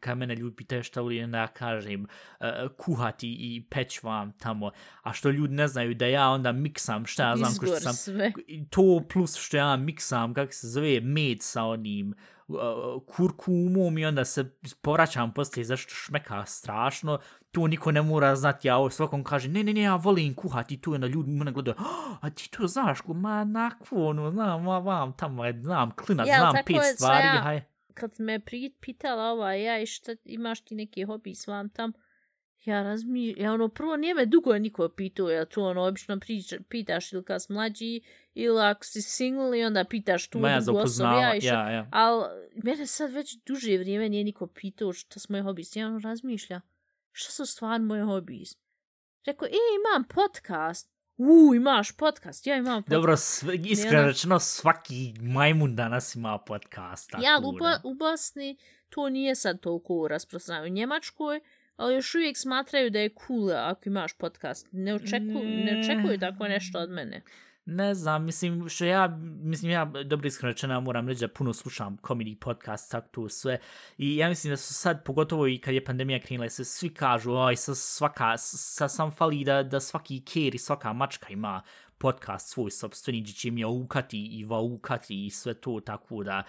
S1: kad mene ljudi pitaju šta volim, onda ja kažem uh, kuhati i peć vam tamo. A što ljudi ne znaju da ja onda miksam, šta ja znam, ko što sam...
S2: sve.
S1: i to plus što ja miksam, kako se zove, med sa onim uh, kurkumom i onda se povraćam poslije zašto šmeka strašno, to niko ne mora znati, ja ovo svakom kaže, ne, ne, ne, ja volim kuhati tu, i onda ljudi mene gledaju, "Oh, a ti to znaš, ko, ma nakvo, ono, znam, ma, vam, tamo, je, znam, klinac,
S2: Ja,
S1: znam pet stvari,
S2: ja-
S1: haj.
S2: Kad me pitala ova, ja i šta imaš ti neki hobi s vam tam, ja razmišljam, ja ono, prvo nije me dugo niko pitao, ja to ono, obično priča, pitaš ili kad si mlađi, ili ako si single i onda pitaš tu
S1: Ma ja
S2: drugu osobu, ja
S1: ja, ja.
S2: Ali mene sad već duže vrijeme nije niko pitao šta su moje hobis. Ja ono razmišlja, šta su stvarno moje hobis? Rekao, e, imam podcast. U, imaš podcast, ja imam podcast.
S1: Dobro, sve, iskreno rečeno, svaki majmun danas ima podcast.
S2: Ja, u. Bo- u Bosni to nije sad toliko rasprostranjeno. U Njemačkoj, ali još uvijek smatraju da je cool ako imaš podcast. Ne, očekuju, ne očekuju tako nešto od mene.
S1: Ne znam, mislim, što ja, mislim, ja, dobro iskreno rečeno, ja moram reći da puno slušam comedy podcast, tak tu sve. I ja mislim da su sad, pogotovo i kad je pandemija krenula, se svi kažu, oj, sa svaka, sa sam fali da, da svaki ker i svaka mačka ima podcast svoj sobstveni, gdje će mi aukati i vaukati i sve to, tako da,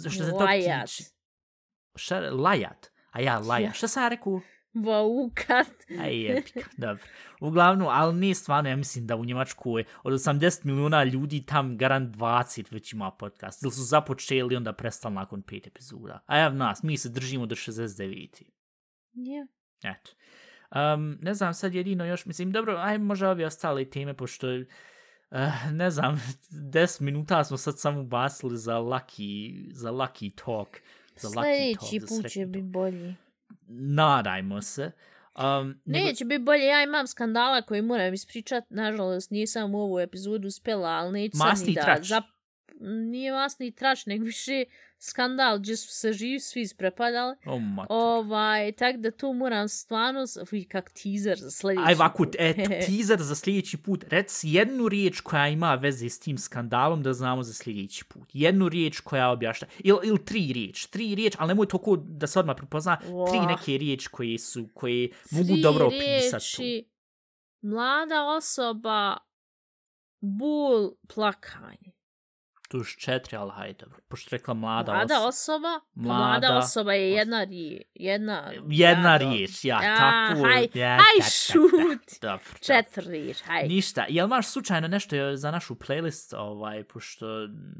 S1: što se to
S2: Lajat.
S1: tiče... Šta, lajat? A ja, lajat.
S2: Ja.
S1: Šta sam ja rekao?
S2: Vaukat.
S1: Aj, jebika, dobro. Uglavnom, ali nije stvarno, ja mislim da u Njemačkoj od 80 milijuna ljudi tam garant 20 već ima podcast. Ili su započeli onda prestali nakon pet epizoda. A ja nas, mi se držimo do 69.
S2: Je.
S1: Eto. Um, ne znam, sad jedino još, mislim, dobro, aj možda ove ostale teme, pošto, uh, ne znam, 10 minuta smo sad samo ubacili za lucky, za lucky talk. Za lucky
S2: Sljedeći
S1: talk, za
S2: put će biti
S1: talk.
S2: bolji.
S1: Nadajmo se. Um, nego-
S2: Neće biti bolje, ja imam skandala koji moram ispričat, nažalost nisam u ovu epizodu uspjela, ali neću
S1: Masni
S2: ni da...
S1: trač.
S2: Zap... Nije masni trač, nego više skandal gdje su se živi svi isprepadali.
S1: Oh, mater.
S2: Ovaj, tak da tu moram stvarno, uj, kak teaser za sljedeći
S1: Aj, ovako,
S2: put.
S1: e, teaser za sljedeći put. Rec jednu riječ koja ima veze s tim skandalom da znamo za sljedeći put. Jednu riječ koja objašta. Ili il tri riječ. Tri riječ, ali nemoj toliko da se odmah prepozna. Tri
S2: Wah.
S1: neke riječi koje su, koje mogu
S2: Tri
S1: dobro opisati tu.
S2: Mlada osoba, bul, plakanje.
S1: Tu još četiri, ali hajde. Pošto rekla mlada,
S2: Mlada
S1: osoba.
S2: osoba,
S1: Mlada
S2: mlada osoba je jedna riječ. Jedna,
S1: Jedna
S2: ja,
S1: riječ, ja,
S2: Ja,
S1: tako.
S2: haj,
S1: ja,
S2: haj, šut.
S1: Dobro.
S2: Četiri riječ, haj.
S1: Ništa. Jel imaš slučajno nešto za našu playlist, ovaj, pošto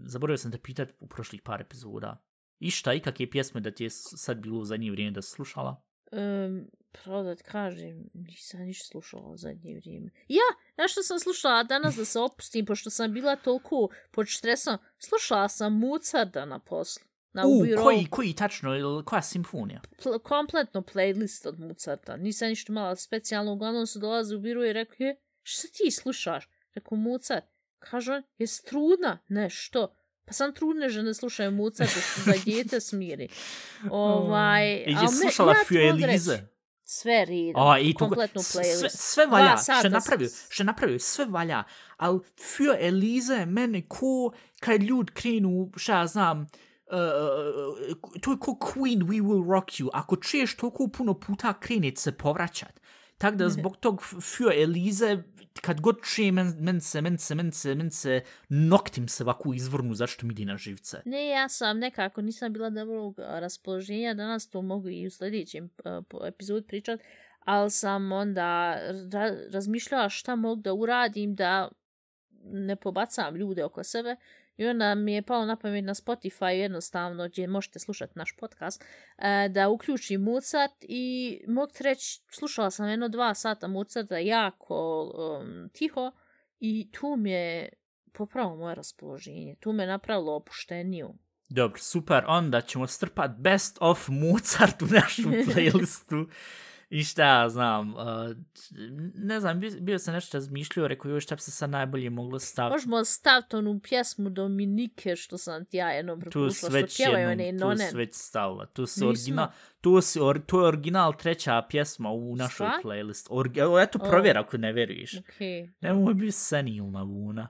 S1: zaboravio sam te pitat u prošlih par epizoda. Išta, i kakve pjesme da ti je sad bilo u zadnje vrijeme da slušala?
S2: Um, pravo da ti kažem, nisam ništa slušala u zadnje vrijeme. Ja, znaš što sam slušala danas da se opustim, pošto sam bila toliko pod stresom, slušala sam Mozarta na poslu. Na
S1: U,
S2: biro,
S1: koji, koji tačno, ili koja simfonija?
S2: pl- kompletno playlist od Mozarta. Nisam ništa mala specijalno, uglavnom su dolazi u biro i rekao, je, šta ti slušaš? Rekao, Mozart. Kaže on, je trudna? Ne, što? Pa sam trudne žene slušaju Mozart da se za djete smiri. Ovaj,
S1: I
S2: al
S1: je slušala
S2: ja
S1: Fio Elize.
S2: Sve redom,
S1: A, i
S2: kompletnu
S1: sve,
S2: playlist.
S1: sve
S2: Dva
S1: valja, što
S2: s-
S1: napravio, što napravio, sve valja, ali Fio Elize je mene ko, kad ljud krenu, šta ja znam, uh, to je ko Queen We Will Rock You, ako čuješ toliko puno puta krenit se povraćat. Tako da zbog tog Fio Elize, kad god čujem, men, men se, men se, men se, men se, noktim se ovako izvrnu, zašto mi ide na živce.
S2: Ne, ja sam nekako nisam bila dobrog raspoloženja, danas to mogu i u sljedećem po- epizodu pričat, ali sam onda ra razmišljala šta mogu da uradim da ne pobacam ljude oko sebe i onda mi je palo na pamet na Spotify jednostavno gdje možete slušati naš podcast e, da uključim Mozart i mogu reći slušala sam jedno dva sata Mozarta jako um, tiho i tu mi je popravo moje raspoloženje. Tu me napravilo opušteniju.
S1: Dobro, super, onda ćemo strpat Best of Mozart u našu playlistu. I šta ja znam, uh, ne znam, bio, bio sam nešto razmišljao, rekao joj šta bi se sad najbolje moglo staviti.
S2: Možemo staviti onu pjesmu Dominike što sam ti ja jednom
S1: Tu
S2: prepušla,
S1: sve
S2: što pjevaju one
S1: jednom, tu sve stavila. Tu su
S2: Nismo.
S1: original, tu si, or, to je original treća pjesma u našoj
S2: Šta?
S1: playlist. Evo, eto,
S2: O.
S1: provjer ako ne veruješ.
S2: Okay.
S1: Nemoj biti senilna vuna.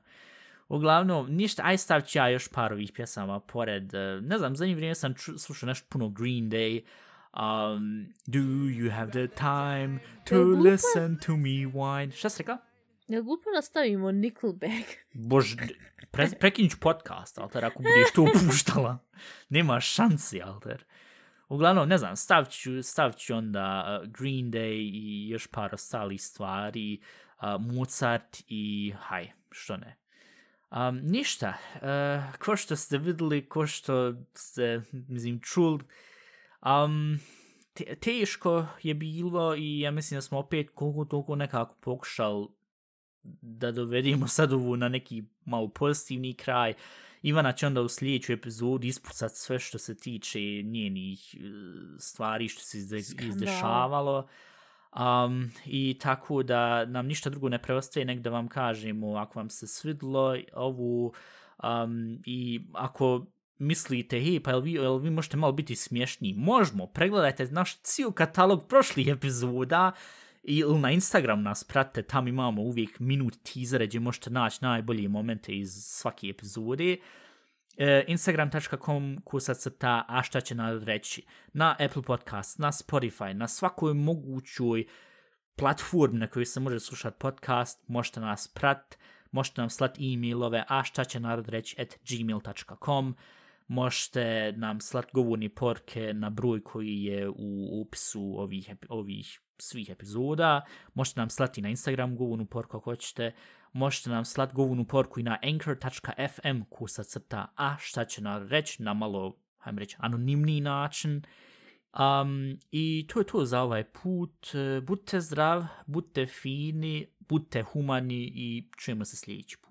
S1: Uglavnom, ništa, aj stavit ću ja još par ovih pjesama pored, uh, ne znam, zadnje vrijeme sam ču, slušao nešto puno Green Day, um, Do you have the time to
S2: glupo?
S1: listen to me whine? Šta si rekao?
S2: Jel glupo da stavimo Nickelback?
S1: Bož, pre, prekinut ću podcast, alter, ako budeš to puštala. Nema šansi, alter. Uglavnom, ne znam, stavit ću, stavit ću onda uh, Green Day i još par ostalih stvari, uh, Mozart i haj, što ne. Um, ništa, uh, ko što ste videli, ko što ste, mislim, čuli, um, te, teško je bilo i ja mislim da smo opet koliko toliko nekako pokušali da dovedemo sad ovu na neki malo pozitivni kraj. Ivana će onda u sljedeću epizodu ispucat sve što se tiče njenih e, stvari što se izde, izdešavalo. Um, I tako da nam ništa drugo ne preostaje nek da vam kažemo ako vam se svidlo ovu um, i ako mislite, hej, pa jel vi, jel vi možete malo biti smješni? Možemo, pregledajte naš cijel katalog prošlih epizoda i ili na Instagram nas pratite, tam imamo uvijek minut teasere gdje možete naći najbolje momente iz svake epizode. E, Instagram.com kusacrta, a šta će nam reći? Na Apple Podcast, na Spotify, na svakoj mogućoj platformi na kojoj se može slušati podcast, možete nas pratiti možete nam slati e-mailove, a šta će narod reći at gmail.com, možete nam slati porke na broj koji je u opisu ovih, ovih svih epizoda, možete nam slati na Instagram govornu porku ako hoćete, možete nam slati govornu porku i na anchor.fm kusa crta, a šta će nam reći na malo, hajdem reći, anonimni način, Um, I to je to za ovaj put. Budite zdrav, budite fini, budite humani i čujemo se sljedeći put.